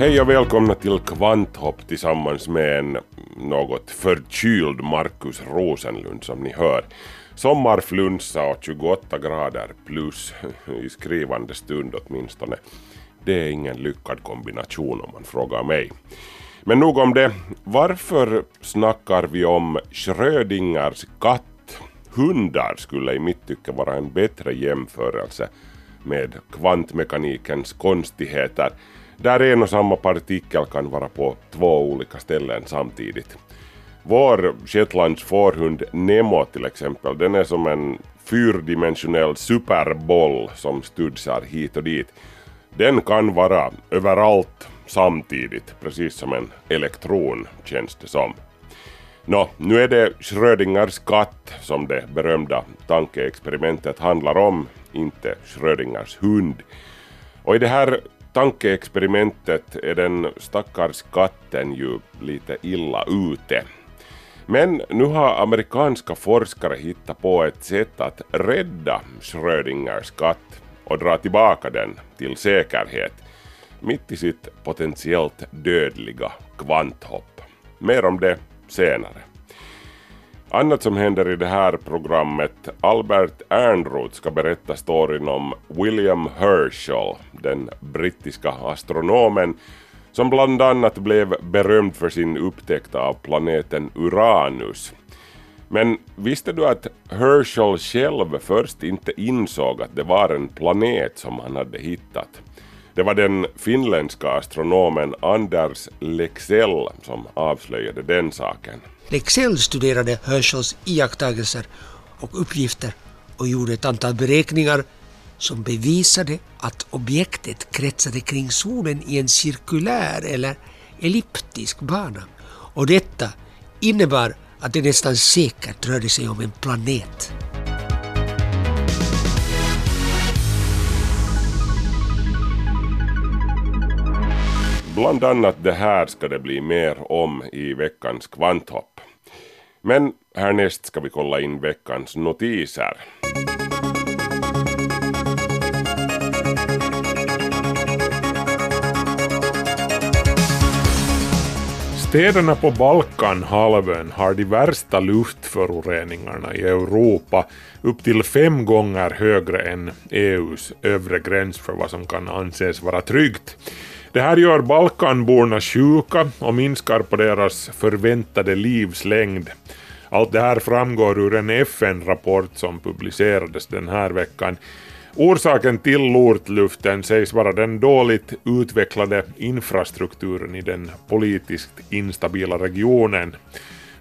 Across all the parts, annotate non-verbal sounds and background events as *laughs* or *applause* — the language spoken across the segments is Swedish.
Hej och välkomna till Kvanthopp tillsammans med en något förkyld Markus Rosenlund som ni hör. Sommarflunsa och 28 grader plus *laughs* i skrivande stund åtminstone. Det är ingen lyckad kombination om man frågar mig. Men nog om det. Varför snackar vi om Schrödingers katt? Hundar skulle i mitt tycke vara en bättre jämförelse med kvantmekanikens konstigheter där en och samma partikel kan vara på två olika ställen samtidigt. Vår Shetlands fårhund Nemo till exempel, den är som en fyrdimensionell superboll som studsar hit och dit. Den kan vara överallt samtidigt, precis som en elektron känns det som. Nå, nu är det Schrödingers katt som det berömda tankeexperimentet handlar om, inte Schrödingers hund. Och i det här tankeexperimentet är den stackars katten ju lite illa ute. Men nu har amerikanska forskare hittat på ett sätt att rädda Schrödingers katt och dra tillbaka den till säkerhet mitt i sitt potentiellt dödliga kvanthopp. Mer om det senare. Annat som händer i det här programmet, Albert Ernroth ska berätta storyn om William Herschel, den brittiska astronomen som bland annat blev berömd för sin upptäckt av planeten Uranus. Men visste du att Herschel själv först inte insåg att det var en planet som han hade hittat? Det var den finländska astronomen Anders Lexell som avslöjade den saken. Lexell studerade Herschels iakttagelser och uppgifter och gjorde ett antal beräkningar som bevisade att objektet kretsade kring solen i en cirkulär eller elliptisk bana. Och detta innebar att det nästan säkert rörde sig om en planet. Bland annat det här ska det bli mer om i veckans kvanthopp. Men härnäst ska vi kolla in veckans notiser. Städerna på Balkanhalvön har de värsta luftföroreningarna i Europa, upp till fem gånger högre än EUs övre gräns för vad som kan anses vara tryggt. Det här gör Balkanborna sjuka och minskar på deras förväntade livslängd. Allt det här framgår ur en FN-rapport som publicerades den här veckan. Orsaken till lortluften sägs vara den dåligt utvecklade infrastrukturen i den politiskt instabila regionen.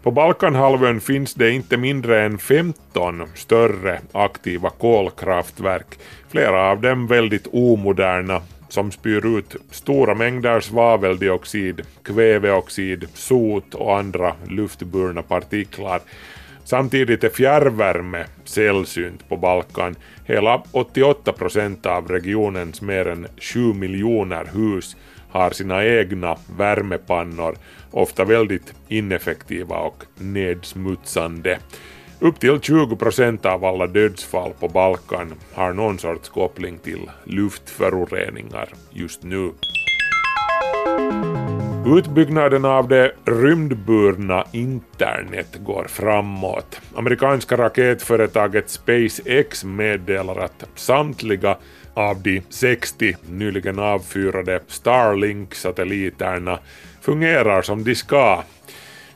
På Balkanhalvön finns det inte mindre än 15 större aktiva kolkraftverk, flera av dem väldigt omoderna som spyr ut stora mängder svaveldioxid, kväveoxid, sot och andra luftburna partiklar. Samtidigt är fjärrvärme sällsynt på Balkan. Hela 88 procent av regionens mer än 7 miljoner hus har sina egna värmepannor, ofta väldigt ineffektiva och nedsmutsande. Upp till 20 procent av alla dödsfall på Balkan har någon sorts koppling till luftföroreningar just nu. Utbyggnaden av det rymdburna internet går framåt. Amerikanska raketföretaget SpaceX meddelar att samtliga av de 60 nyligen avfyrade Starlink-satelliterna fungerar som de ska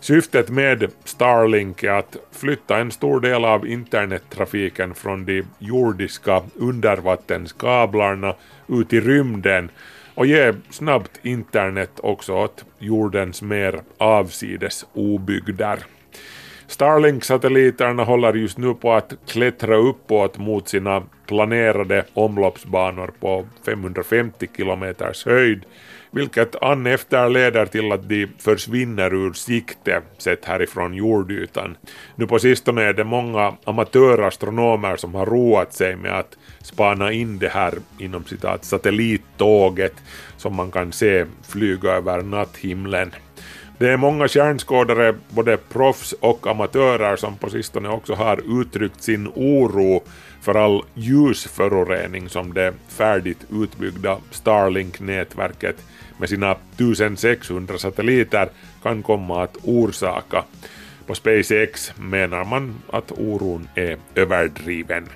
Syftet med Starlink är att flytta en stor del av internettrafiken från de jordiska undervattenskablarna ut i rymden och ge snabbt internet också åt jordens mer avsides obygder. Starlink-satelliterna håller just nu på att klättra uppåt mot sina planerade omloppsbanor på 550 kilometers höjd, vilket an efter leder till att de försvinner ur sikte sett härifrån jordytan. Nu på sistone är det många amatörastronomer som har roat sig med att spana in det här inom citat satellittåget som man kan se flyga över natthimlen. Det är många stjärnskådare, både proffs och amatörer, som på sistone också har uttryckt sin oro för all ljusförorening som det färdigt utbyggda Starlink-nätverket med sina 1600 satelliter kan komma att orsaka. På SpaceX menar man att oron är överdriven.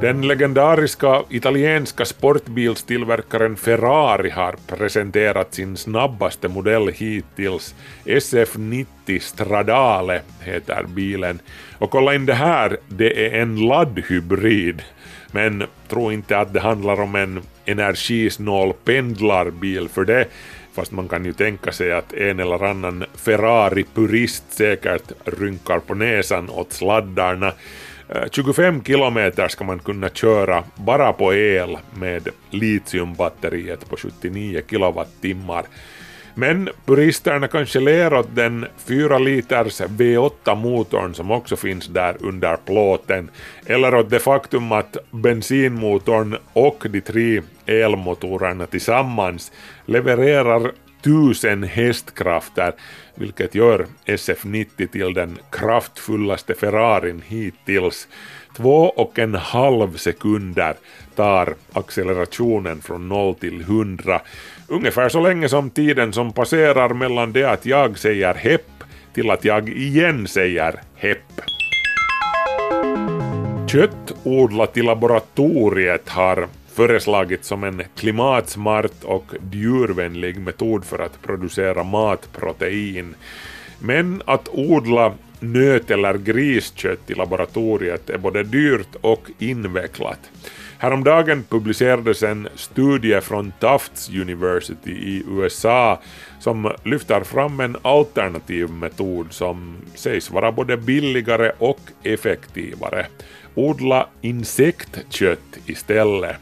Den legendariska italienska sportbilstillverkaren Ferrari har presenterat sin snabbaste modell hittills. SF90 Stradale heter bilen. Och kolla in det här, det är en laddhybrid. Men tro inte att det handlar om en energisnål pendlarbil för det, fast man kan ju tänka sig att en eller annan Ferrari-purist säkert rynkar på näsan åt sladdarna. Eh, 25 kilometer ska man kunna köra bara på el med litiumbatteriet på 79 kilowattimmar. Men puristerna kanske ler åt den 4 liters V8-motorn som också finns där under plåten, eller åt det faktum att bensinmotorn och de tre elmotorerna tillsammans levererar 1000 hästkrafter, vilket gör SF90 till den kraftfullaste Ferrarin hittills. Två och en halv sekunder tar accelerationen från 0 till 100. Ungefär så länge som tiden som passerar mellan det att jag säger hepp till att jag igen säger hepp. Kött odlat i laboratoriet har föreslagits som en klimatsmart och djurvänlig metod för att producera matprotein. Men att odla nöt eller griskött i laboratoriet är både dyrt och invecklat. Häromdagen publicerades en studie från Tufts University i USA som lyfter fram en alternativ metod som sägs vara både billigare och effektivare. Odla insektkött istället.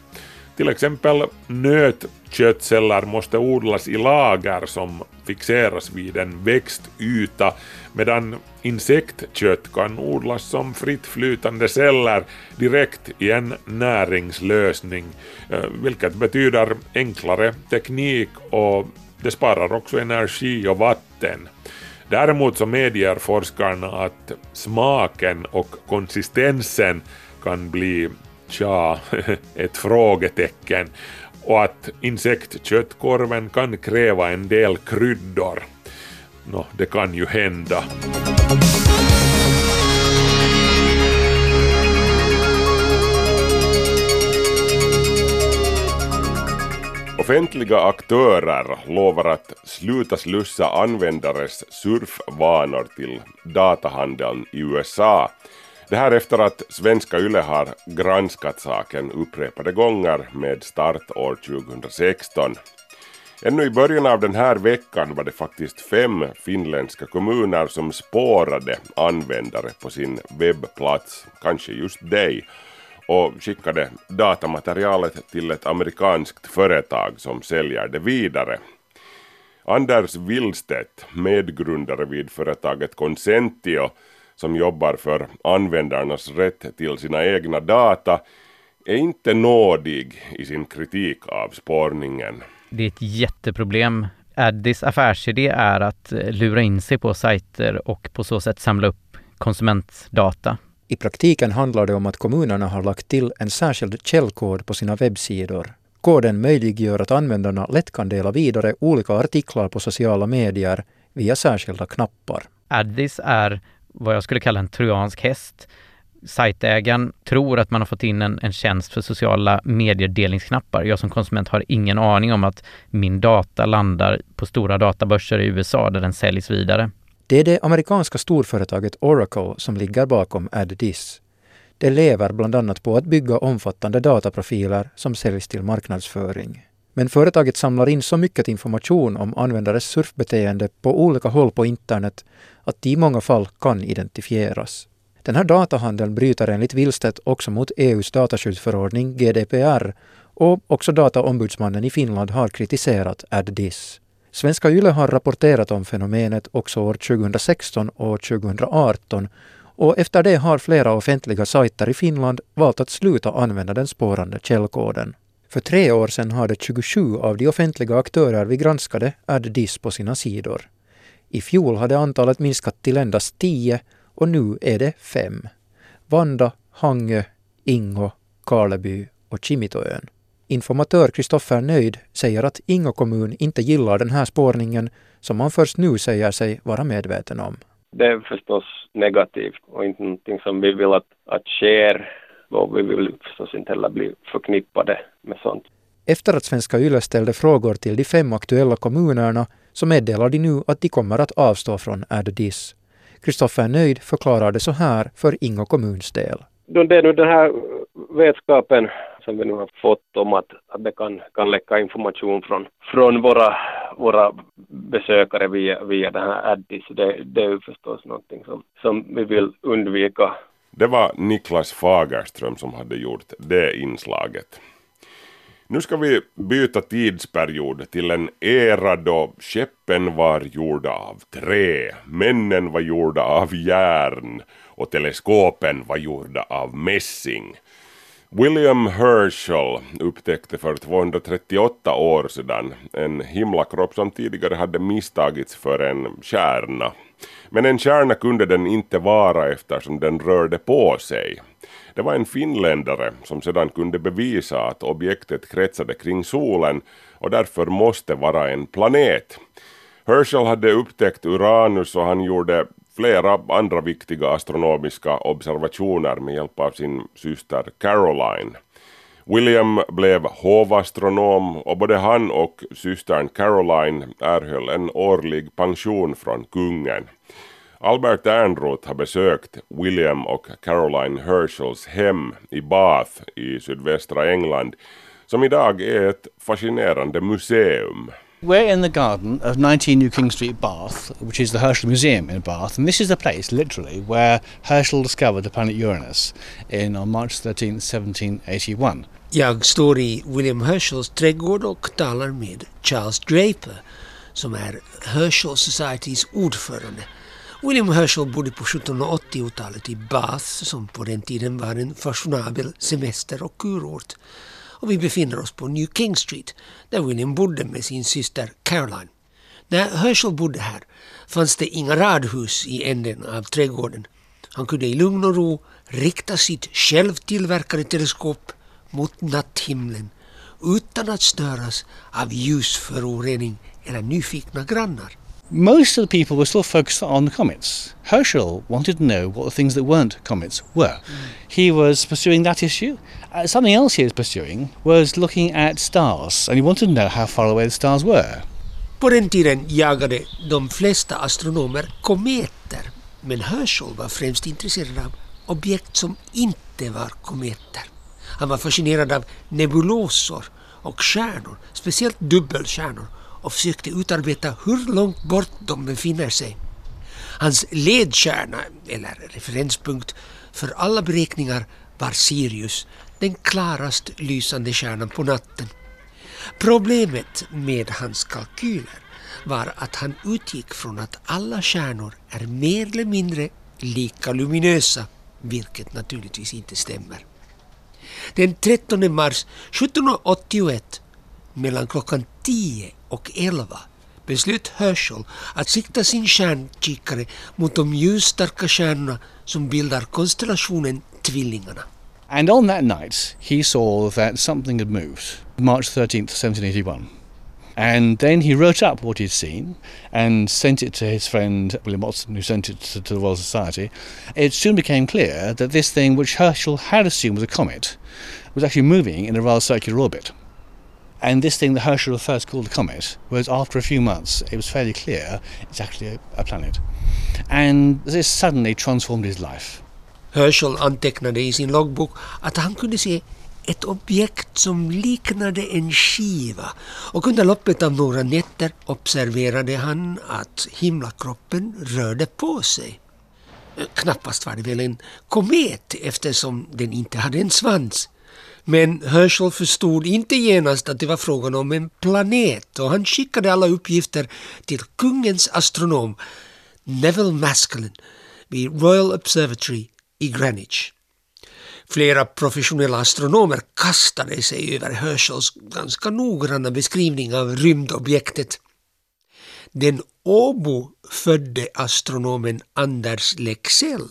Till exempel nötköttceller måste odlas i lager som fixeras vid en växtyta medan insektkött kan odlas som fritt flytande celler direkt i en näringslösning, eh, vilket betyder enklare teknik och det sparar också energi och vatten. Däremot så medger forskarna att smaken och konsistensen kan bli tja, *laughs* ett frågetecken och att insektköttkorven kan kräva en del kryddor. Nå, det kan ju hända. Offentliga aktörer lovar att sluta slussa användares surfvanor till datahandeln i USA. Det här efter att svenska YLE har granskat saken upprepade gånger med start år 2016. Ännu i början av den här veckan var det faktiskt fem finländska kommuner som spårade användare på sin webbplats, kanske just dig, och skickade datamaterialet till ett amerikanskt företag som säljer det vidare. Anders Willstedt, medgrundare vid företaget Consentio, som jobbar för användarnas rätt till sina egna data, är inte nådig i sin kritik av spårningen. Det är ett jätteproblem. Addis affärsidé är att eh, lura in sig på sajter och på så sätt samla upp konsumentdata. I praktiken handlar det om att kommunerna har lagt till en särskild källkod på sina webbsidor. Koden möjliggör att användarna lätt kan dela vidare olika artiklar på sociala medier via särskilda knappar. Addis är vad jag skulle kalla en trojansk häst. Sajtägaren tror att man har fått in en, en tjänst för sociala medier-delningsknappar. Jag som konsument har ingen aning om att min data landar på stora databörser i USA där den säljs vidare. Det är det amerikanska storföretaget Oracle som ligger bakom AddDis. Det lever bland annat på att bygga omfattande dataprofiler som säljs till marknadsföring. Men företaget samlar in så mycket information om användares surfbeteende på olika håll på internet att de i många fall kan identifieras. Den här datahandeln bryter enligt Willstedt också mot EUs dataskyddsförordning GDPR och också Dataombudsmannen i Finland har kritiserat AddDis. Svenska Yle har rapporterat om fenomenet också år 2016 och 2018 och efter det har flera offentliga sajter i Finland valt att sluta använda den spårande källkoden. För tre år sedan hade 27 av de offentliga aktörer vi granskade AddDis på sina sidor. I fjol hade antalet minskat till endast 10 och nu är det fem. Vanda, Hangö, Ingo, Karleby och Kimitoön. Informatör Kristoffer Nöjd säger att Ingo kommun inte gillar den här spårningen som man först nu säger sig vara medveten om. Det är förstås negativt och inte någonting som vi vill att, att sker och vi vill förstås inte heller bli förknippade med sånt. Efter att Svenska Yle ställde frågor till de fem aktuella kommunerna så meddelar de nu att de kommer att avstå från AddDis. Kristoffer Nöjd förklarar det så här för Ingo kommuns del. Det är nu den här vetskapen som vi nu har fått om att, att det kan, kan läcka information från, från våra, våra besökare via, via den här Addis. Det, det är ju förstås någonting som, som vi vill undvika. Det var Niklas Fagerström som hade gjort det inslaget. Nu ska vi byta tidsperiod till en era då skeppen var gjorda av trä, männen var gjorda av järn och teleskopen var gjorda av mässing. William Herschel upptäckte för 238 år sedan en himlakropp som tidigare hade misstagits för en kärna. Men en kärna kunde den inte vara eftersom den rörde på sig. Det var en finländare som sedan kunde bevisa att objektet kretsade kring solen och därför måste vara en planet. Herschel hade upptäckt Uranus och han gjorde flera andra viktiga astronomiska observationer med hjälp av sin syster Caroline. William blev hovastronom och både han och systern Caroline erhöll en årlig pension från kungen. Albert Ernroth har besökt William och Caroline Herschels hem i Bath i sydvästra England som idag är ett fascinerande museum. We're in the garden of 19 New King Street, Bath, which is the Herschel Museum in Bath, and this is the place, literally, where Herschel discovered the planet Uranus in on March 13, 1781. Jag står i William Herschels trädgård och talar med Charles Draper som är Herschel Societys ordförande. William Herschel bodde på 1780-talet i Bath som på den tiden var en fashionabel semester och kurort. Och vi befinner oss på New King Street där William bodde med sin syster Caroline. När Herschel bodde här fanns det inga radhus i änden av trädgården. Han kunde i lugn och ro rikta sitt självtillverkade teleskop mot natthimlen utan att störas av ljusförorening eller nyfikna grannar. Most of the people were still focused on comets. Herschel wanted to know what the things that weren't comets were. He was pursuing that issue. Uh, something else he was pursuing was looking at stars, and he wanted to know how far away the stars were. På den tiden jagade de flesta astronomer kometer, men Herschel var främst intresserad av objekt som inte var kometer. Han var fascinerad av nebulosor och stjärnor, speciellt dubbelstjärnor, och försökte utarbeta hur långt bort de befinner sig. Hans ledstjärna, eller referenspunkt, för alla beräkningar var Sirius, den klarast lysande stjärnan på natten. Problemet med hans kalkyler var att han utgick från att alla stjärnor är mer eller mindre lika luminösa, vilket naturligtvis inte stämmer. Den 13 mars 1781 mellan klockan 10 och 11 beslöt Herschel att sikta sin mot de ljusstarka stjärnorna som bildar konstellationen Tvillingarna. And on that night, he saw that something had moved, March 13th, 1781. And then he wrote up what he'd seen and sent it to his friend William Watson, who sent it to, to the Royal Society. It soon became clear that this thing, which Herschel had assumed was a comet, was actually moving in a rather circular orbit. And this thing that Herschel first called a comet was after a few months, it was fairly clear it's actually a, a planet. And this suddenly transformed his life. Herschel antecknade i sin loggbok att han kunde se ett objekt som liknade en skiva och under loppet av några nätter observerade han att himlakroppen rörde på sig. Eh, knappast var det väl en komet eftersom den inte hade en svans. Men Herschel förstod inte genast att det var frågan om en planet och han skickade alla uppgifter till kungens astronom Neville Maskelyne vid Royal Observatory i Greenwich. Flera professionella astronomer kastade sig över Herschels ganska noggranna beskrivning av rymdobjektet. Den Åbo-födde astronomen Anders Lexell,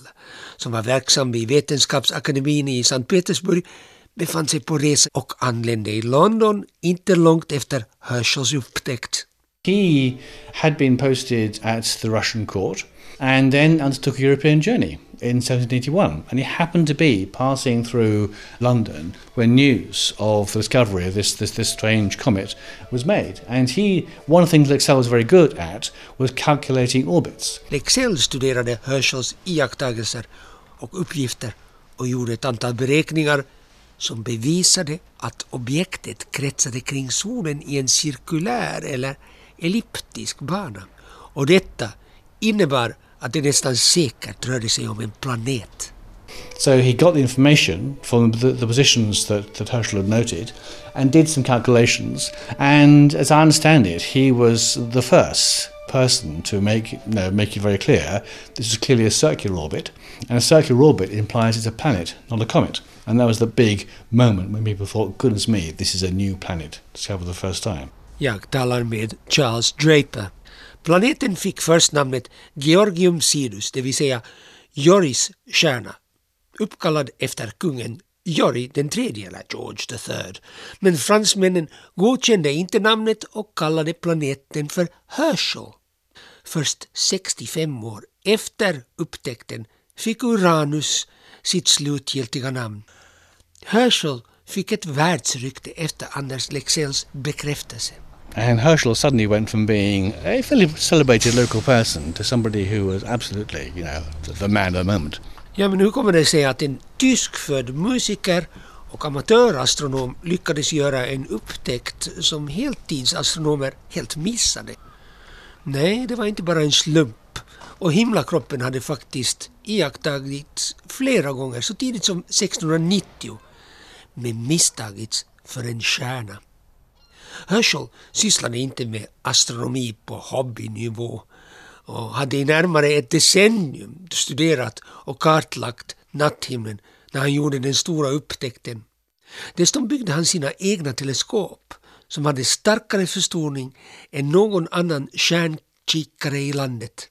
som var verksam vid Vetenskapsakademin i Sankt Petersburg, befann sig på resa och anlände i London inte långt efter Herschels upptäckt. He had been posted at the Russian court and then undertook a European journey in 1781. And he happened to be passing through London when news of the discovery of this, this, this strange comet was made. And he, one of the things Lexell was very good at was calculating orbits. Lexell studerade Herschels iakttagelser och uppgifter och gjorde ett antal beräkningar som bevisade att objektet kretsade kring solen i en cirkulär eller elliptisk bana. Och detta innebar att det nästan säkert rörde sig om en planet. So he got the information from the, the positions that, that Herschel had noted and did some calculations. And as I understand it, he was the first person to make, you know, make it very clear this is clearly a circular orbit. And a circular orbit implies it's a planet, not a comet. And that was the big moment when people thought, goodness me, this is a new planet discovered the first time. Jag talar med Charles Draper. Planeten fick först namnet Georgium Sidus, det vill säga Joris stjärna, uppkallad efter kungen Jori den tredje eller George the third. Men fransmännen godkände inte namnet och kallade planeten för Herschel. Först 65 år efter upptäckten fick Uranus sitt slutgiltiga namn. Herschel fick ett världsrykte efter Anders Lexells bekräftelse. And Herschel suddenly went from being a fairly celebrated local person to somebody who was absolutely, you know, the man of the moment. Ja, men hur kommer det sig att en tyskfödd musiker och amatörastronom lyckades göra en upptäckt som heltidsastronomer helt missade? Nej, det var inte bara en slump. Och himlakroppen hade faktiskt iakttagits flera gånger, så tidigt som 1690, men misstagits för en stjärna. Herschel sysslade inte med astronomi på hobbynivå och hade i närmare ett decennium studerat och kartlagt natthimlen när han gjorde den stora upptäckten. Dessutom byggde han sina egna teleskop som hade starkare förstoring än någon annan stjärnkikare i landet.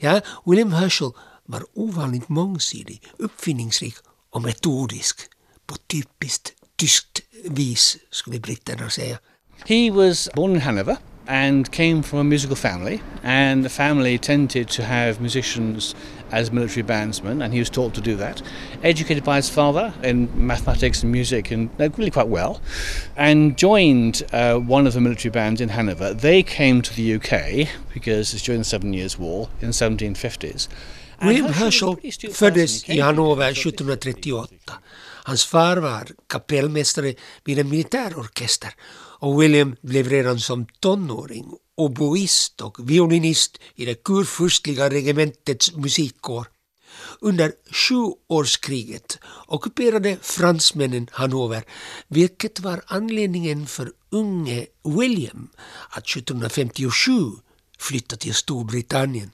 Ja, William Herschel var ovanligt mångsidig, uppfinningsrik och metodisk på typiskt tyskt vis, skulle britterna säga. He was born in Hanover and came from a musical family, and the family tended to have musicians as military bandsman, and he was taught to do that. Educated by his father in mathematics and music, and really quite well, and joined uh, one of the military bands in Hanover. They came to the UK because it's during the Seven Years' War in the 1750s. And William Herschel was a Herschel pretty astute föddes. I Hannover 1738. Hans far var kapellmästare vid en militärorkester och William blev redan som tonåring oboist och violinist i det kurfurstliga regementets musikkår. Under sjuårskriget ockuperade fransmännen Hannover, vilket var anledningen för unge William att 1757 flytta till Storbritannien.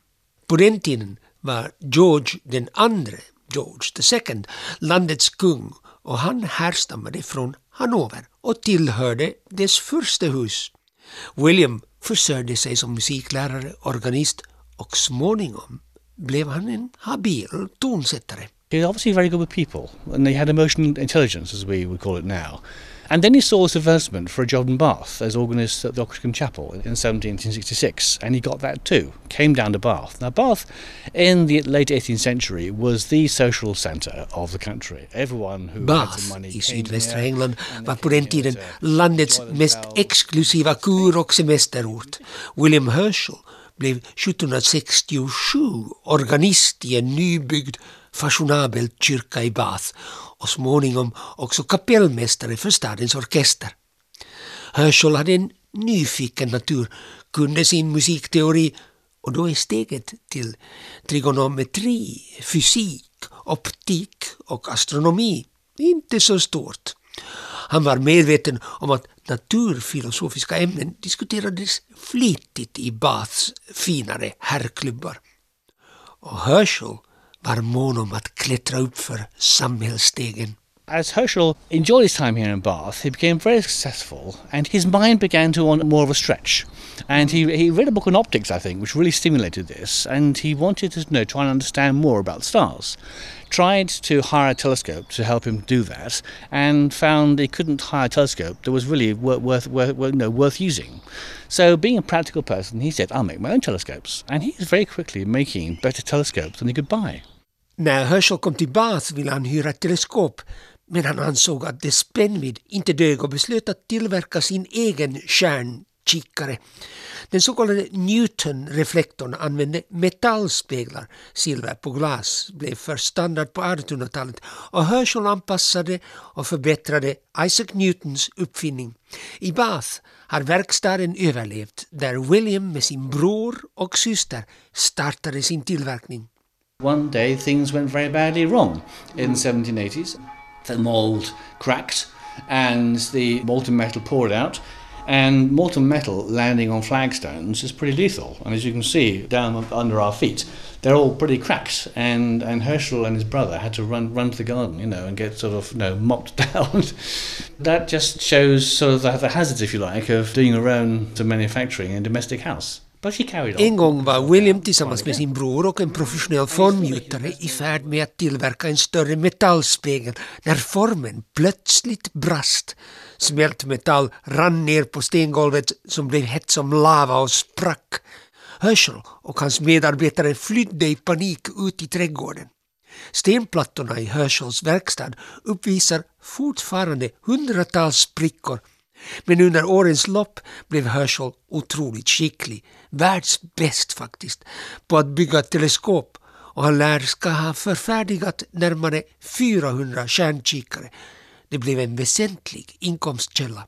På den tiden var George den andre, George II, landets kung och han härstammade från Hannover och tillhörde dess furstehus. William försörjde sig som musiklärare, organist och småningom blev han en habil tonsättare. He was obviously very good with people, and they had emotional intelligence, as we would call it now. And then he saw this advertisement for a job in Bath as organist at the Oxford Chapel in 1766, and he got that too. Came down to Bath. Now, Bath, in the late 18th century, was the social centre of the country. Everyone who had Bath some money i came sydvästra England and var på den tiden landets mest exklusiva kur och semesterort. William Herschel blev 1767 organist i en nybyggd fashionabel kyrka i Bath och småningom också kapellmästare för stadens orkester. Herschel hade en nyfiken natur, kunde sin musikteori och då är steget till trigonometri, fysik, optik och astronomi inte så stort. Han var medveten om att naturfilosofiska ämnen diskuterades flitigt i Baths finare herrklubbar. Och Herschel var mån om att klättra upp för. As Herschel enjoyed his time here in Bath, he became very successful and his mind began to want more of a stretch. And he, he read a book on optics, I think, which really stimulated this, and he wanted to you know, try and understand more about stars. Tried to hire a telescope to help him do that, and found he couldn't hire a telescope that was really worth, worth, worth, you know, worth using. So, being a practical person, he said, I'll make my own telescopes. And he was very quickly making better telescopes than he could buy. När Herschel kom till Bath ville han hyra ett teleskop men han ansåg att dess spännvidd inte dög och beslöt att tillverka sin egen stjärnkikare. Den så kallade Newton-reflektorn använde metallspeglar. Silver på glas blev först standard på 1800-talet och Herschel anpassade och förbättrade Isaac Newtons uppfinning. I Bath har verkstaden överlevt där William med sin bror och syster startade sin tillverkning. One day things went very badly wrong in mm. the 1780s. The mould cracked and the molten metal poured out. And molten metal landing on flagstones is pretty lethal. And as you can see down under our feet, they're all pretty cracked. And, and Herschel and his brother had to run run to the garden, you know, and get sort of you know mopped *laughs* down. that just shows sort of the, the hazards, if you like, of doing your own manufacturing in a domestic house. En gång var William tillsammans med sin bror och en professionell formgjutare i färd med att tillverka en större metallspegel när formen plötsligt brast. Smält metall rann ner på stengolvet som blev hett som lava och sprack. Herschel och hans medarbetare flydde i panik ut i trädgården. Stenplattorna i Herschels verkstad uppvisar fortfarande hundratals sprickor men under årens lopp blev Herschel otroligt skicklig, världsbäst faktiskt, på att bygga teleskop och han lär ska ha förfärdigat närmare 400 stjärnkikare. Det blev en väsentlig inkomstkälla.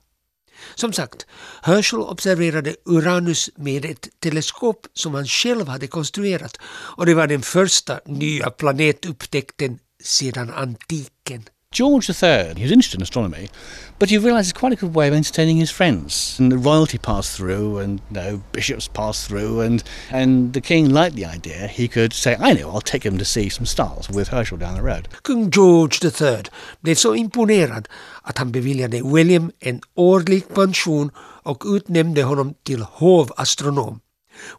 Som sagt, Herschel observerade Uranus med ett teleskop som han själv hade konstruerat och det var den första nya planetupptäckten sedan antiken. George III, he was interested in astronomy, but he realised it's quite a good way of entertaining his friends. And the royalty passed through, and you know, bishops passed through, and, and the king liked the idea. He could say, I know, I'll take him to see some stars with Herschel down the road. King George III blev så imponerad att han beviljade William en årlig pension och utnämnde honom till hovastronom.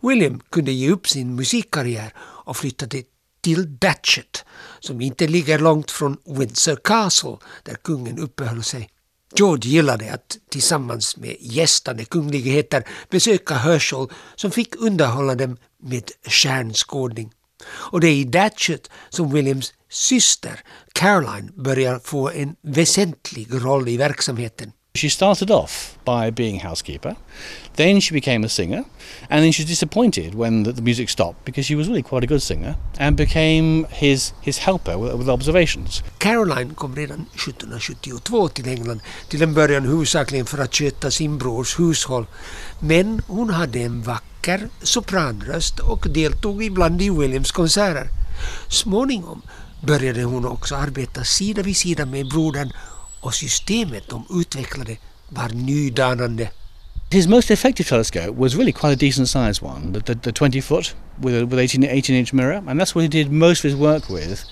William kunde ge upp sin musikkarriär och flyttade till Datchet som inte ligger långt från Windsor Castle där kungen uppehöll sig. George gillade att tillsammans med gästande kungligheter besöka Herschel som fick underhålla dem med stjärnskådning. Och det är i Datchet som Williams syster Caroline börjar få en väsentlig roll i verksamheten. She started off by being housekeeper, then she became a singer, and then she was disappointed when the, the music stopped because she was really quite a good singer and became his, his helper with, with observations. Caroline kom redan 1772 till England, till en början huvudsakligen för att sköta sin brors hushåll. Men hon hade en vacker sopranröst och deltog ibland i Williams konserter. Småningom började hon också arbeta sida vid sida med brodern och systemet de utvecklade var nydanande. His most effective telescope was really quite a decent sized one, the, the, the 20 foot with a with 18, 18 inch mirror, and that's what he did most of his work with.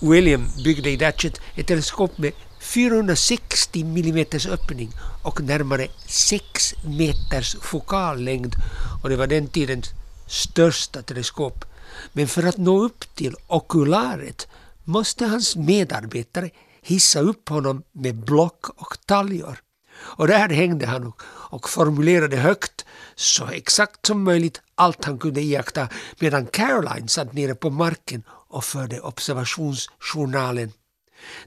William byggde i Datchet ett teleskop med 460 mm öppning och närmare 6 meters fokallängd och det var den tidens största teleskop. Men för att nå upp till okularet måste hans medarbetare hissa upp honom med block och taljor. Och där hängde han och, och formulerade högt, så exakt som möjligt, allt han kunde iaktta medan Caroline satt nere på marken och förde observationsjournalen.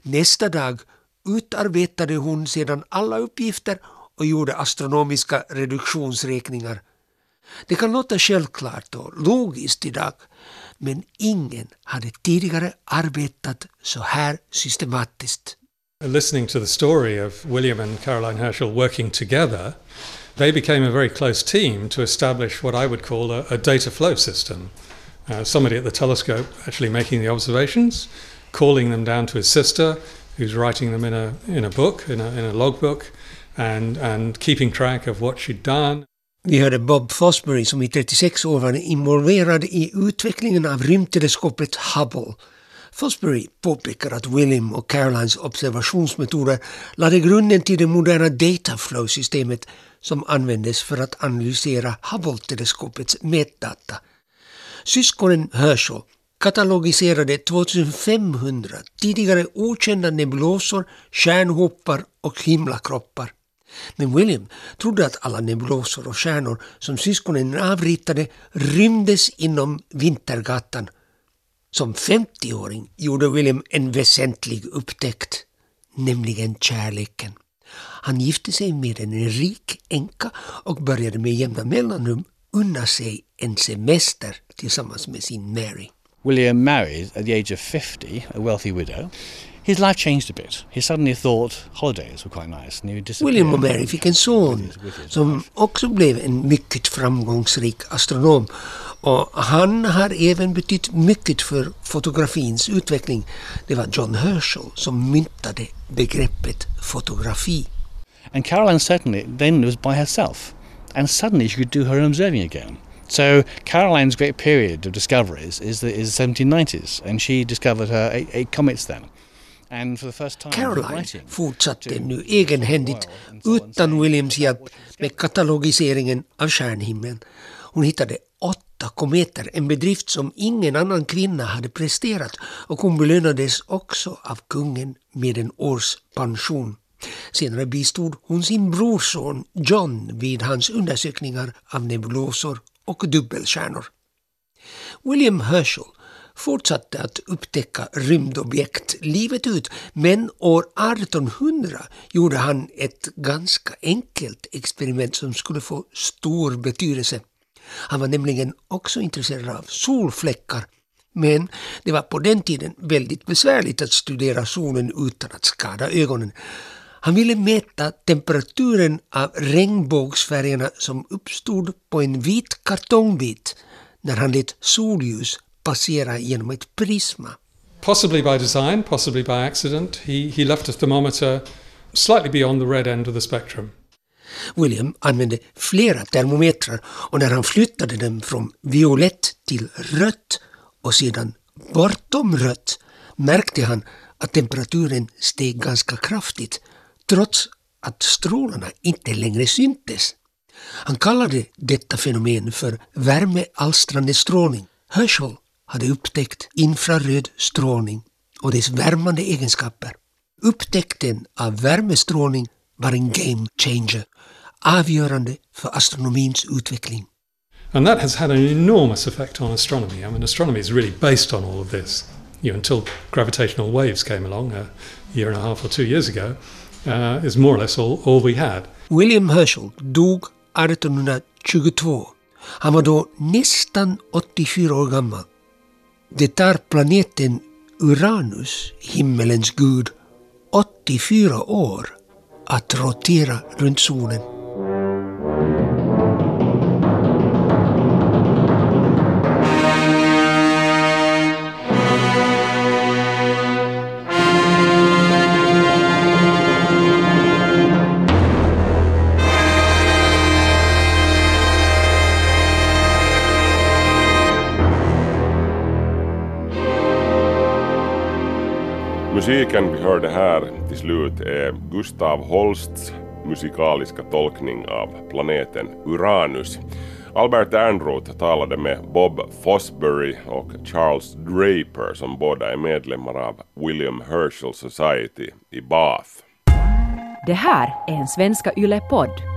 Nästa dag utarbetade hon sedan alla uppgifter och gjorde astronomiska reduktionsräkningar. Det kan låta självklart och logiskt idag, men ingen hade tidigare arbetat så här systematiskt. Listening to the story of William and Caroline Herschel working together, they became a very close team to establish what I would call a, a data flow system. Uh, somebody at the telescope actually making the observations, calling them down to his sister, who's writing them in a, in a book, in a, in a logbook, and, and keeping track of what she'd done. Vi hörde Bob Fosbury som i 36 år var involverad i utvecklingen av rymdteleskopet Hubble. Fosbury påpekar att William och Carolines observationsmetoder lade grunden till det moderna dataflow-systemet som användes för att analysera Hubble-teleskopets mätdata. Syskonen Herschel katalogiserade 2500 tidigare okända nebulosor, stjärnhoppar och himlakroppar. Men William trodde att alla nebulosor och stjärnor som syskonen avritade rymdes inom Vintergatan. Som 50-åring gjorde William en väsentlig upptäckt, nämligen kärleken. Han gifte sig med en rik änka och började med jämna mellanrum unna sig en semester tillsammans med sin Mary. William married at the age of 50, a wealthy widow. His life changed a bit. He suddenly thought holidays were quite nice. And he disappeared. William och Mary fick en son som också blev en mycket framgångsrik astronom. Och han har även betytt mycket för fotografins utveckling. Det var John Herschel som myntade begreppet fotografi. And Caroline certainly then was by herself. And suddenly she could do her own observing again. So Caroline's great period of discoveries is the is 1790s, and she discovered her eight, eight comets then. Caroline fortsatte nu egenhändigt utan Williams hjälp med katalogiseringen av stjärnhimlen. Hon hittade åtta kometer, en bedrift som ingen annan kvinna hade presterat och hon belönades också av kungen med en årspension. Senare bistod hon sin brorson John vid hans undersökningar av nebulosor och dubbelstjärnor. William Herschel fortsatte att upptäcka rymdobjekt livet ut men år 1800 gjorde han ett ganska enkelt experiment som skulle få stor betydelse. Han var nämligen också intresserad av solfläckar men det var på den tiden väldigt besvärligt att studera solen utan att skada ögonen. Han ville mäta temperaturen av regnbågsfärgerna som uppstod på en vit kartongbit när han lät solljus passera genom ett prisma. Possibly by design, possibly by accident, he, he left a thermometer slightly beyond the red end of the spectrum. William använde flera termometrar och när han flyttade dem från violett till rött och sedan bortom rött märkte han att temperaturen steg ganska kraftigt trots att strålarna inte längre syntes. Han kallade detta fenomen för värmealstrande strålning. Herschel hade upptäckt infraröd strålning och dess värmande egenskaper. Upptäckten av värmestrålning var en game changer, avgörande för astronomins utveckling. And that has had an enormous effect on astronomy. I mean, astronomy is really based on all of this. You know, until gravitational waves came along a year and a half or two years ago, uh, is more or less all, all we had. William Herschel dog 1822. Han var då nästan 84 år gammal. Det tar planeten Uranus, himmelens gud, 84 år att rotera runt solen. Musiken vi hörde här till slut är Gustav Holsts musikaliska tolkning av planeten Uranus. Albert Ernroth talade med Bob Fosbury och Charles Draper som båda är medlemmar av William Herschel Society i Bath. Det här är en Svenska Yle-podd.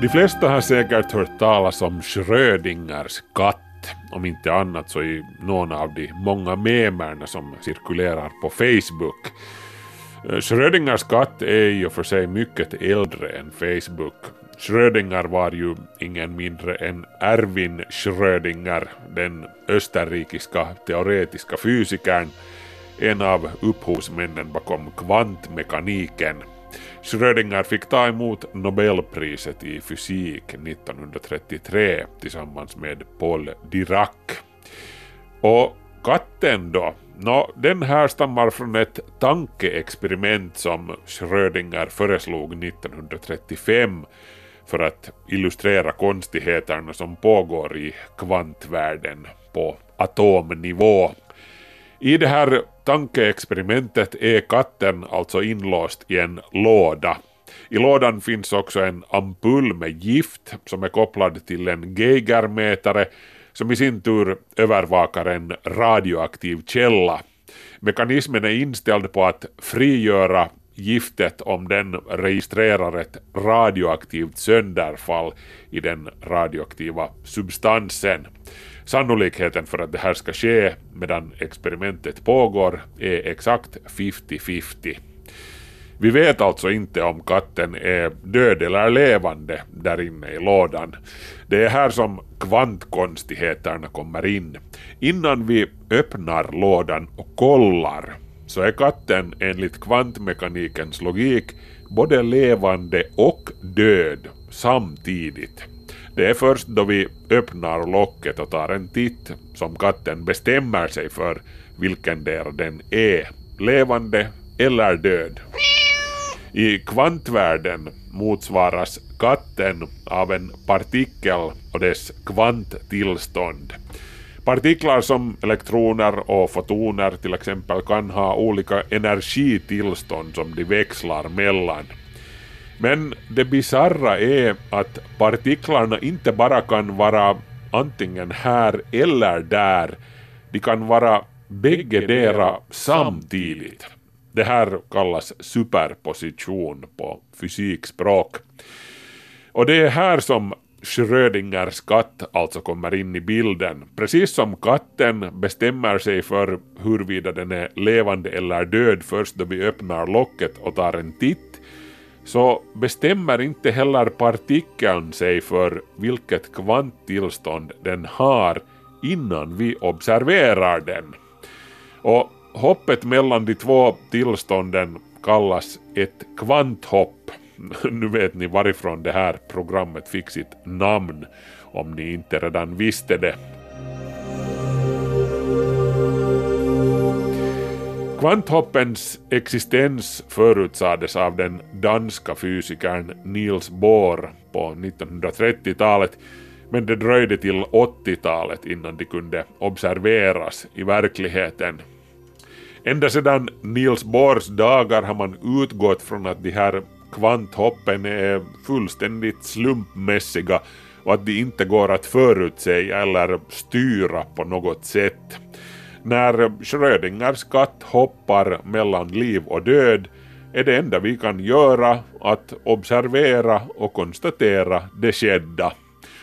De flesta har säkert hört talas om Schrödingers katt om inte annat så i någon av de många memerna som cirkulerar på Facebook. Eh, Schrödingers katt är i och för sig mycket äldre än Facebook. Schrödinger var ju ingen mindre än Erwin Schrödinger, den österrikiska teoretiska fysikern, en av upphovsmännen bakom kvantmekaniken. Schrödinger fick ta emot Nobelpriset i fysik 1933 tillsammans med Paul Dirac. Och katten då? Nå, den härstammar från ett tankeexperiment som Schrödinger föreslog 1935 för att illustrera konstigheterna som pågår i kvantvärlden på atomnivå. I det här tankeexperimentet är katten alltså inlåst i en låda. I lådan finns också en ampull med gift som är kopplad till en geigermätare som i sin tur övervakar en radioaktiv källa. Mekanismen är inställd på att frigöra giftet om den registrerar ett radioaktivt sönderfall i den radioaktiva substansen. Sannolikheten för att det här ska ske medan experimentet pågår är exakt 50-50. Vi vet alltså inte om katten är död eller levande där inne i lådan. Det är här som kvantkonstigheterna kommer in. Innan vi öppnar lådan och kollar så är katten enligt kvantmekanikens logik både levande och död samtidigt. Det är först då vi öppnar locket och tar en titt som katten bestämmer sig för vilken där den är, levande eller död. I kvantvärlden motsvaras katten av en partikel och dess kvanttillstånd. Partiklar som elektroner och fotoner till exempel kan ha olika energitillstånd som de växlar mellan. Men det bizarra är att partiklarna inte bara kan vara antingen här eller där, de kan vara bäggedera samtidigt. Det här kallas superposition på fysikspråk. Och det är här som Schrödingers katt alltså kommer in i bilden. Precis som katten bestämmer sig för huruvida den är levande eller död först då vi öppnar locket och tar en titt, så bestämmer inte heller partikeln sig för vilket kvanttillstånd den har innan vi observerar den. Och hoppet mellan de två tillstånden kallas ett kvanthopp. Nu vet ni varifrån det här programmet fick sitt namn, om ni inte redan visste det. Kvanthoppens existens förutsades av den danska fysikern Niels Bohr på 1930-talet men det dröjde till 80-talet innan de kunde observeras i verkligheten. Ända sedan Niels Bohrs dagar har man utgått från att de här kvanthoppen är fullständigt slumpmässiga och att de inte går att förutsäga eller styra på något sätt. När Schrödingers katt hoppar mellan liv och död är det enda vi kan göra att observera och konstatera det skedda.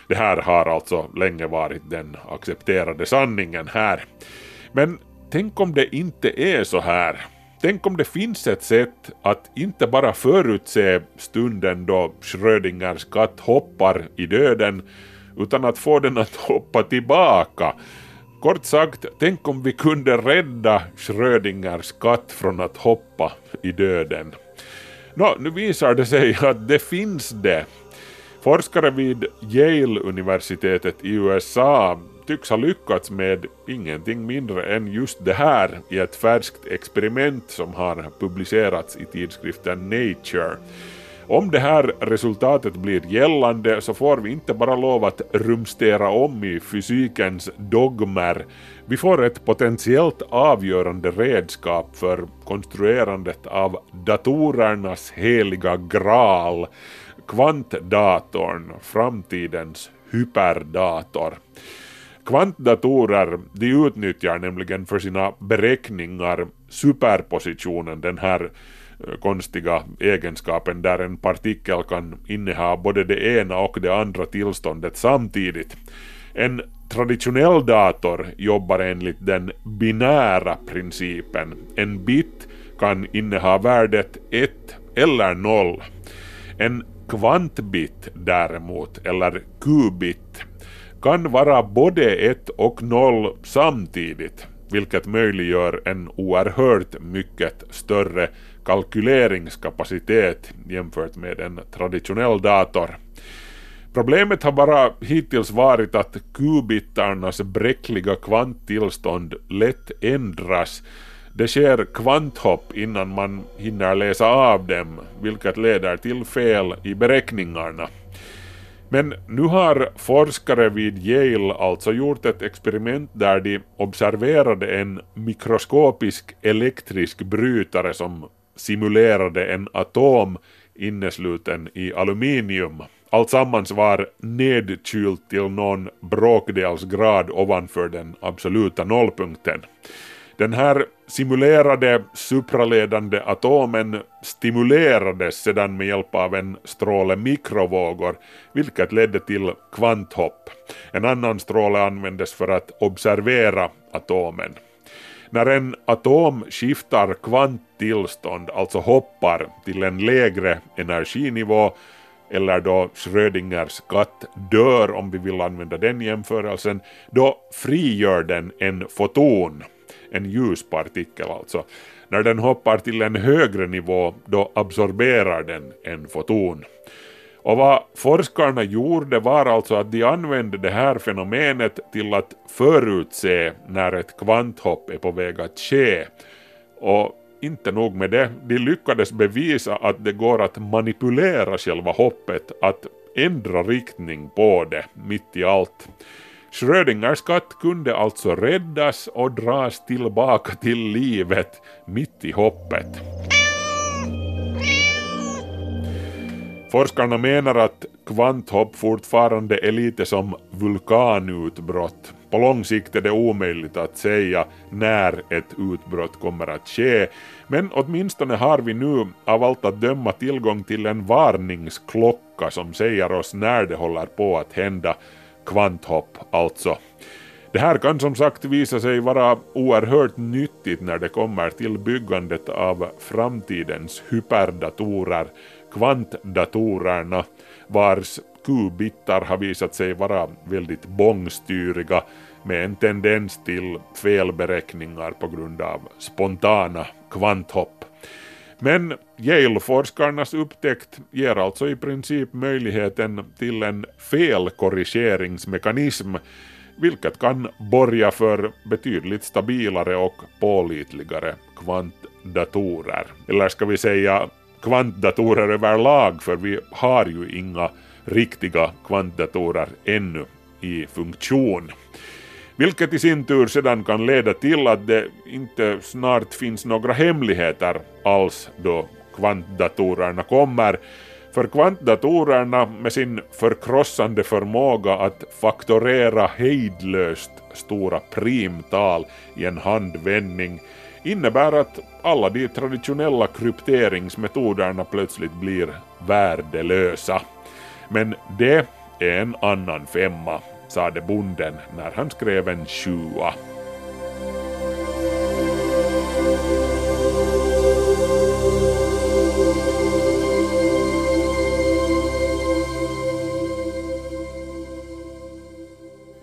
Det här har alltså länge varit den accepterade sanningen här. Men tänk om det inte är så här? Tänk om det finns ett sätt att inte bara förutse stunden då Schrödingers katt hoppar i döden, utan att få den att hoppa tillbaka. Kort sagt, tänk om vi kunde rädda Schrödingers katt från att hoppa i döden. Nå, nu visar det sig att det finns det. Forskare vid Yale-universitetet i USA tycks ha lyckats med ingenting mindre än just det här i ett färskt experiment som har publicerats i tidskriften Nature. Om det här resultatet blir gällande så får vi inte bara lov att rumstera om i fysikens dogmer, vi får ett potentiellt avgörande redskap för konstruerandet av datorernas heliga graal, kvantdatorn, framtidens hyperdator. Kvantdatorer de utnyttjar nämligen för sina beräkningar superpositionen, den här Eh, konstiga egenskapen där en partikel kan inneha både det ena och det andra tillståndet samtidigt. En traditionell dator jobbar enligt den binära principen. En bit kan inneha värdet 1 eller 0. En kvantbit däremot, eller qubit, kan vara både 1 och 0 samtidigt, vilket möjliggör en oerhört mycket större kalkyleringskapacitet jämfört med en traditionell dator. Problemet har bara hittills varit att kubitarnas bräckliga kvanttillstånd lätt ändras. Det sker kvanthopp innan man hinner läsa av dem, vilket leder till fel i beräkningarna. Men nu har forskare vid Yale alltså gjort ett experiment där de observerade en mikroskopisk elektrisk brytare som simulerade en atom innesluten i aluminium. Alltsammans var nedkylt till någon bråkdels grad ovanför den absoluta nollpunkten. Den här simulerade supraledande atomen stimulerades sedan med hjälp av en stråle mikrovågor, vilket ledde till kvanthopp. En annan stråle användes för att observera atomen. När en atom skiftar kvanttillstånd, alltså hoppar till en lägre energinivå, eller då Schrödingers katt dör om vi vill använda den jämförelsen, då frigör den en foton, en ljuspartikel alltså. När den hoppar till en högre nivå då absorberar den en foton. Och vad forskarna gjorde var alltså att de använde det här fenomenet till att förutse när ett kvanthopp är på väg att ske. Och inte nog med det, de lyckades bevisa att det går att manipulera själva hoppet, att ändra riktning på det mitt i allt. Schrödingers katt kunde alltså räddas och dras tillbaka till livet mitt i hoppet. Forskarna menar att kvanthopp fortfarande är lite som vulkanutbrott. På lång sikt är det omöjligt att säga när ett utbrott kommer att ske, men åtminstone har vi nu av allt att döma tillgång till en varningsklocka som säger oss när det håller på att hända kvanthopp alltså. Det här kan som sagt visa sig vara oerhört nyttigt när det kommer till byggandet av framtidens hyperdatorer, kvantdatorerna, vars kubitar har visat sig vara väldigt bångstyriga med en tendens till felberäkningar på grund av spontana kvanthopp. Men Yale-forskarnas upptäckt ger alltså i princip möjligheten till en felkorrigeringsmekanism vilket kan borga för betydligt stabilare och pålitligare kvantdatorer. Eller ska vi säga kvantdatorer överlag, för vi har ju inga riktiga kvantdatorer ännu i funktion. Vilket i sin tur sedan kan leda till att det inte snart finns några hemligheter alls då kvantdatorerna kommer. För kvantdatorerna med sin förkrossande förmåga att faktorera hejdlöst stora primtal i en handvändning innebär att alla de traditionella krypteringsmetoderna plötsligt blir värdelösa. Men det är en annan femma, sade bonden när han skrev en sjua.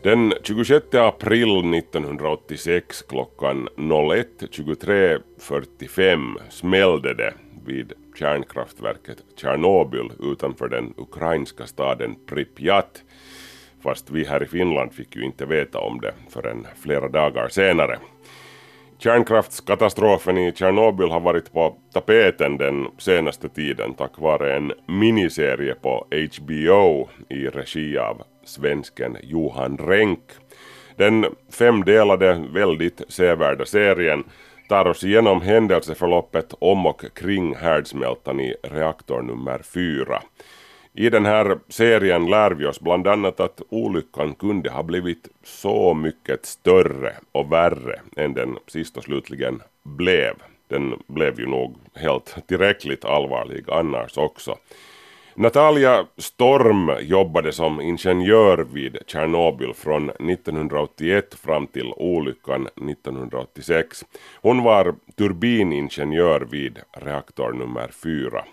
Den 26 april 1986 klockan 01.23.45 smällde det vid kärnkraftverket Tjernobyl utanför den ukrainska staden Pripyat. Fast vi här i Finland fick ju inte veta om det förrän flera dagar senare. Kärnkraftskatastrofen i Tjernobyl har varit på tapeten den senaste tiden tack vare en miniserie på HBO i regi av svensken Johan Renck. Den femdelade, väldigt sevärda serien tar oss igenom händelseförloppet om och kring härdsmältan i reaktor nummer fyra. I den här serien lär vi oss bland annat att olyckan kunde ha blivit så mycket större och värre än den sist och slutligen blev. Den blev ju nog helt tillräckligt allvarlig annars också. Natalia Storm jobbade som ingenjör vid Tjernobyl från 1981 fram till olyckan 1986. Hon var turbiningenjör vid reaktor nummer 4.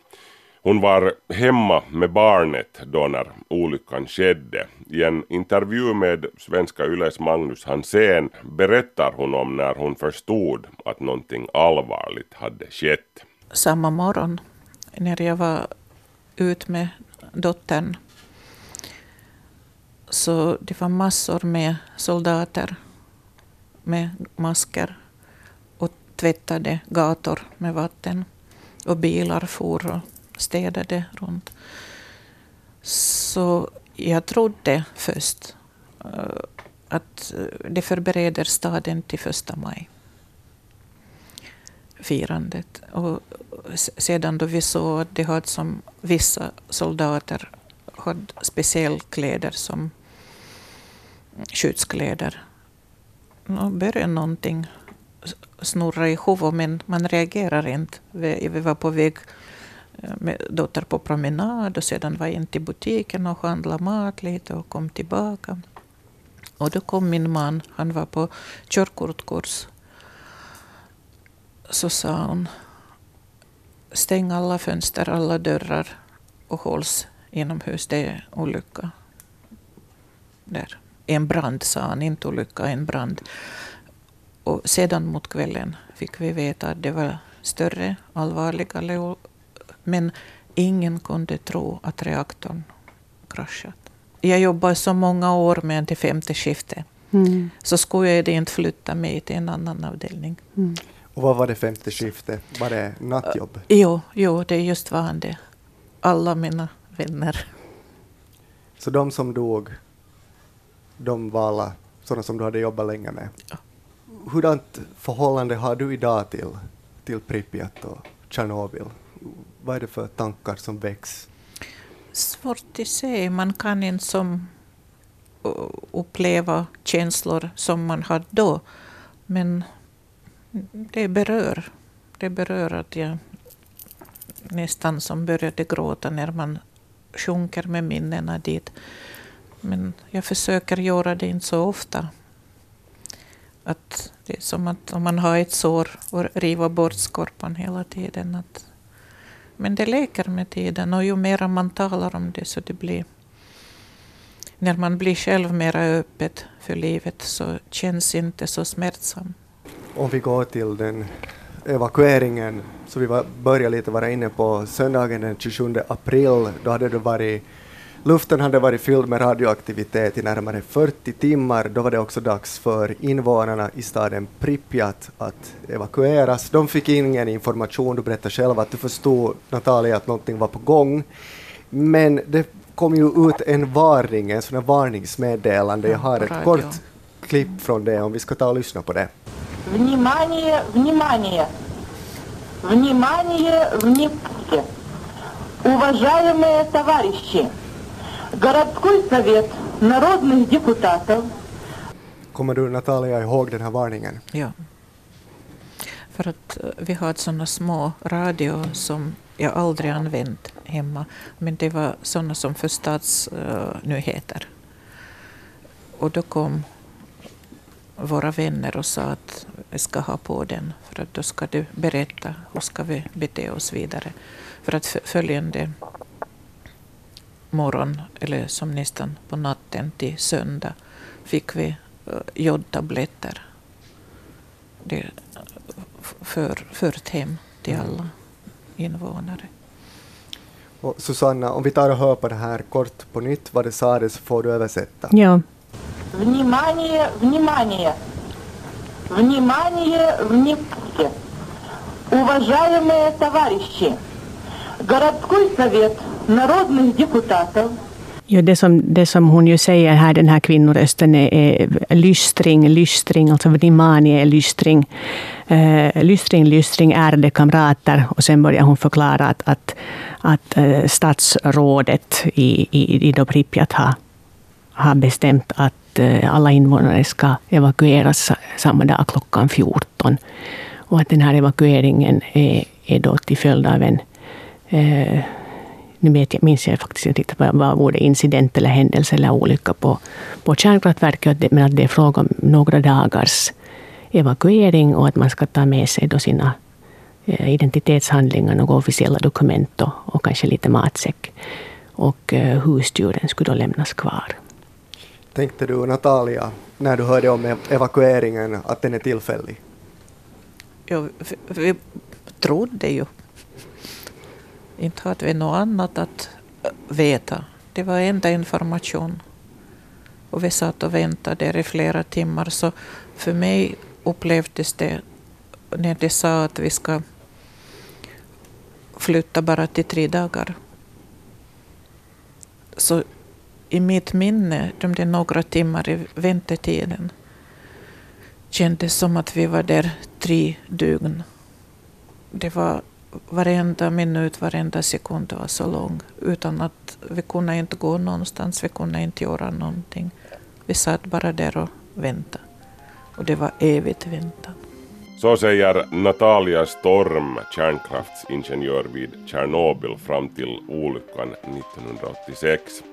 Hon var hemma med barnet då när olyckan skedde. I en intervju med Svenska Yles Magnus Hansén berättar hon om när hon förstod att någonting allvarligt hade skett. Samma morgon när jag var ut med dottern så det var massor med soldater med masker och tvättade gator med vatten. Och bilar for och städade runt. Så jag trodde först eh, att det förbereder staden till första maj. Firandet. Och sedan då vi såg att det hade som vissa soldater hade speciella kläder som mm, skyddskläder. Då började någonting snurra i huvudet, men man reagerar inte. Vi var på väg Eh, med dotter på promenad och sedan var jag in till butiken och handlade mat lite och kom tillbaka. Och då kom min man, han var på körkortkurs. Så sa hon, stäng alla fönster, alla dörrar och hålls inomhus. Det är olycka. Där. En brand, sa han, inte olycka, en brand. Och sedan mot kvällen fick vi veta att det var större, allvarligare men ingen kunde tro att reaktorn kraschat. Jag jobbade så många år med det femte skiftet. Mm. Så skulle jag inte flytta mig till en annan avdelning. Mm. Och vad var det femte skiftet? Var det nattjobb? Uh, jo, jo, det just var det. Alla mina vänner. Så de som dog, de var alla sådana som du hade jobbat länge med? Ja. Hurdant förhållande har du idag till, till Pripyat och Tjernobyl? Vad är det för tankar som väcks? Svårt att säga. Man kan inte som uppleva känslor som man hade då. Men det berör. Det berör att jag nästan som började gråta när man sjunker med minnena dit. Men jag försöker göra det inte så ofta. Att det är som att om man har ett sår och riva bort skorpan hela tiden. Att men det läker med tiden och ju mer man talar om det så det blir... När man blir själv mer öppet för livet så känns det inte så smärtsamt. Om vi går till den evakueringen, så vi var, började lite vara inne på söndagen den 27 april, då hade det varit Luften hade varit fylld med radioaktivitet i närmare 40 timmar. Då var det också dags för invånarna i staden Pripyat att evakueras. De fick ingen information. Du berättade själv att du förstod, Natalia, att någonting var på gång. Men det kom ju ut en varning, en sån här varningsmeddelande. Jag har ett kort klipp från det om vi ska ta och lyssna på det. Внимание, внимание! Внимание, внимание! Уважаемые товарищи! Городской совет народных депутатов. Kommer du Natalia ihåg den här varningen? Ja. För att eh, vi har sådana små radio som jag aldrig använt hemma. Men det var sådana som för statsnyheter. Uh, och då kom våra vänner och sa att vi ska ha på den för att då ska du berätta hur ska vi bete oss vidare. För att följande morgon, eller som nästan på natten till söndag, fick vi uh, jodtabletter. Det för, fört hem till mm. alla invånare. Och Susanna, om vi tar och hör på det här kort på nytt vad det sades så får du översätta. Ja. Внимание, внимание! Внимание, внимание! Уважаемые товарищи! Городской совет народных депутатов Ja, det, som, det som hon ju säger här, den här kvinnorösten, är, är lystring, lystring, alltså vнимание är lystring. Uh, lystring, lystring, ärade kamrater. Och sen börjar hon förklara att, att, att uh, statsrådet i, i, i Pripyat har, har bestämt att uh, alla invånare ska evakueras samma dag klockan 14. Och att den här evakueringen är, är då till följd av en nu vet jag, minns jag faktiskt inte vad, vad ordet incident eller händelse eller olycka på, på kärnkraftverket, men att det är fråga om några dagars evakuering och att man ska ta med sig då sina eh, identitetshandlingar, några officiella dokument och, och kanske lite matsäck. Och eh, husdjuren skulle då lämnas kvar. Tänkte du Natalia, när du hörde om evakueringen, att den är tillfällig? Ja, vi, vi trodde ju. Inte hade vi något annat att veta. Det var enda information. Och vi satt och väntade där i flera timmar. Så för mig upplevdes det, när de sa att vi ska flytta bara till tre dagar. Så i mitt minne, de där några timmar i väntetiden, kändes som att vi var där tre dygn. Det var varenda minut, varenda sekund var så lång, utan att vi kunde inte gå någonstans, vi kunde inte göra någonting. Vi satt bara där och väntade. Och det var evigt väntan. Så säger Natalia Storm, kärnkraftsingenjör vid Tjernobyl fram till olyckan 1986.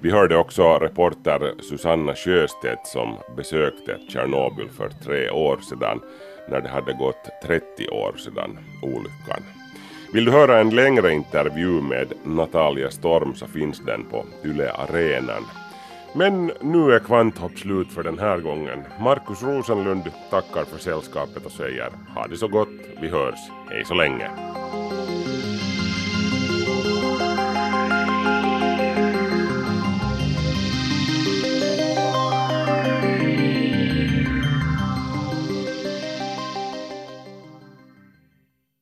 Vi hörde också reporter Susanna Sjöstedt som besökte Tjernobyl för tre år sedan när det hade gått 30 år sedan olyckan. Vill du höra en längre intervju med Natalia Storm så finns den på Yle Arenan. Men nu är Kvanthopp slut för den här gången. Markus Rosenlund tackar för sällskapet och säger ha det så gott, vi hörs, hej så länge.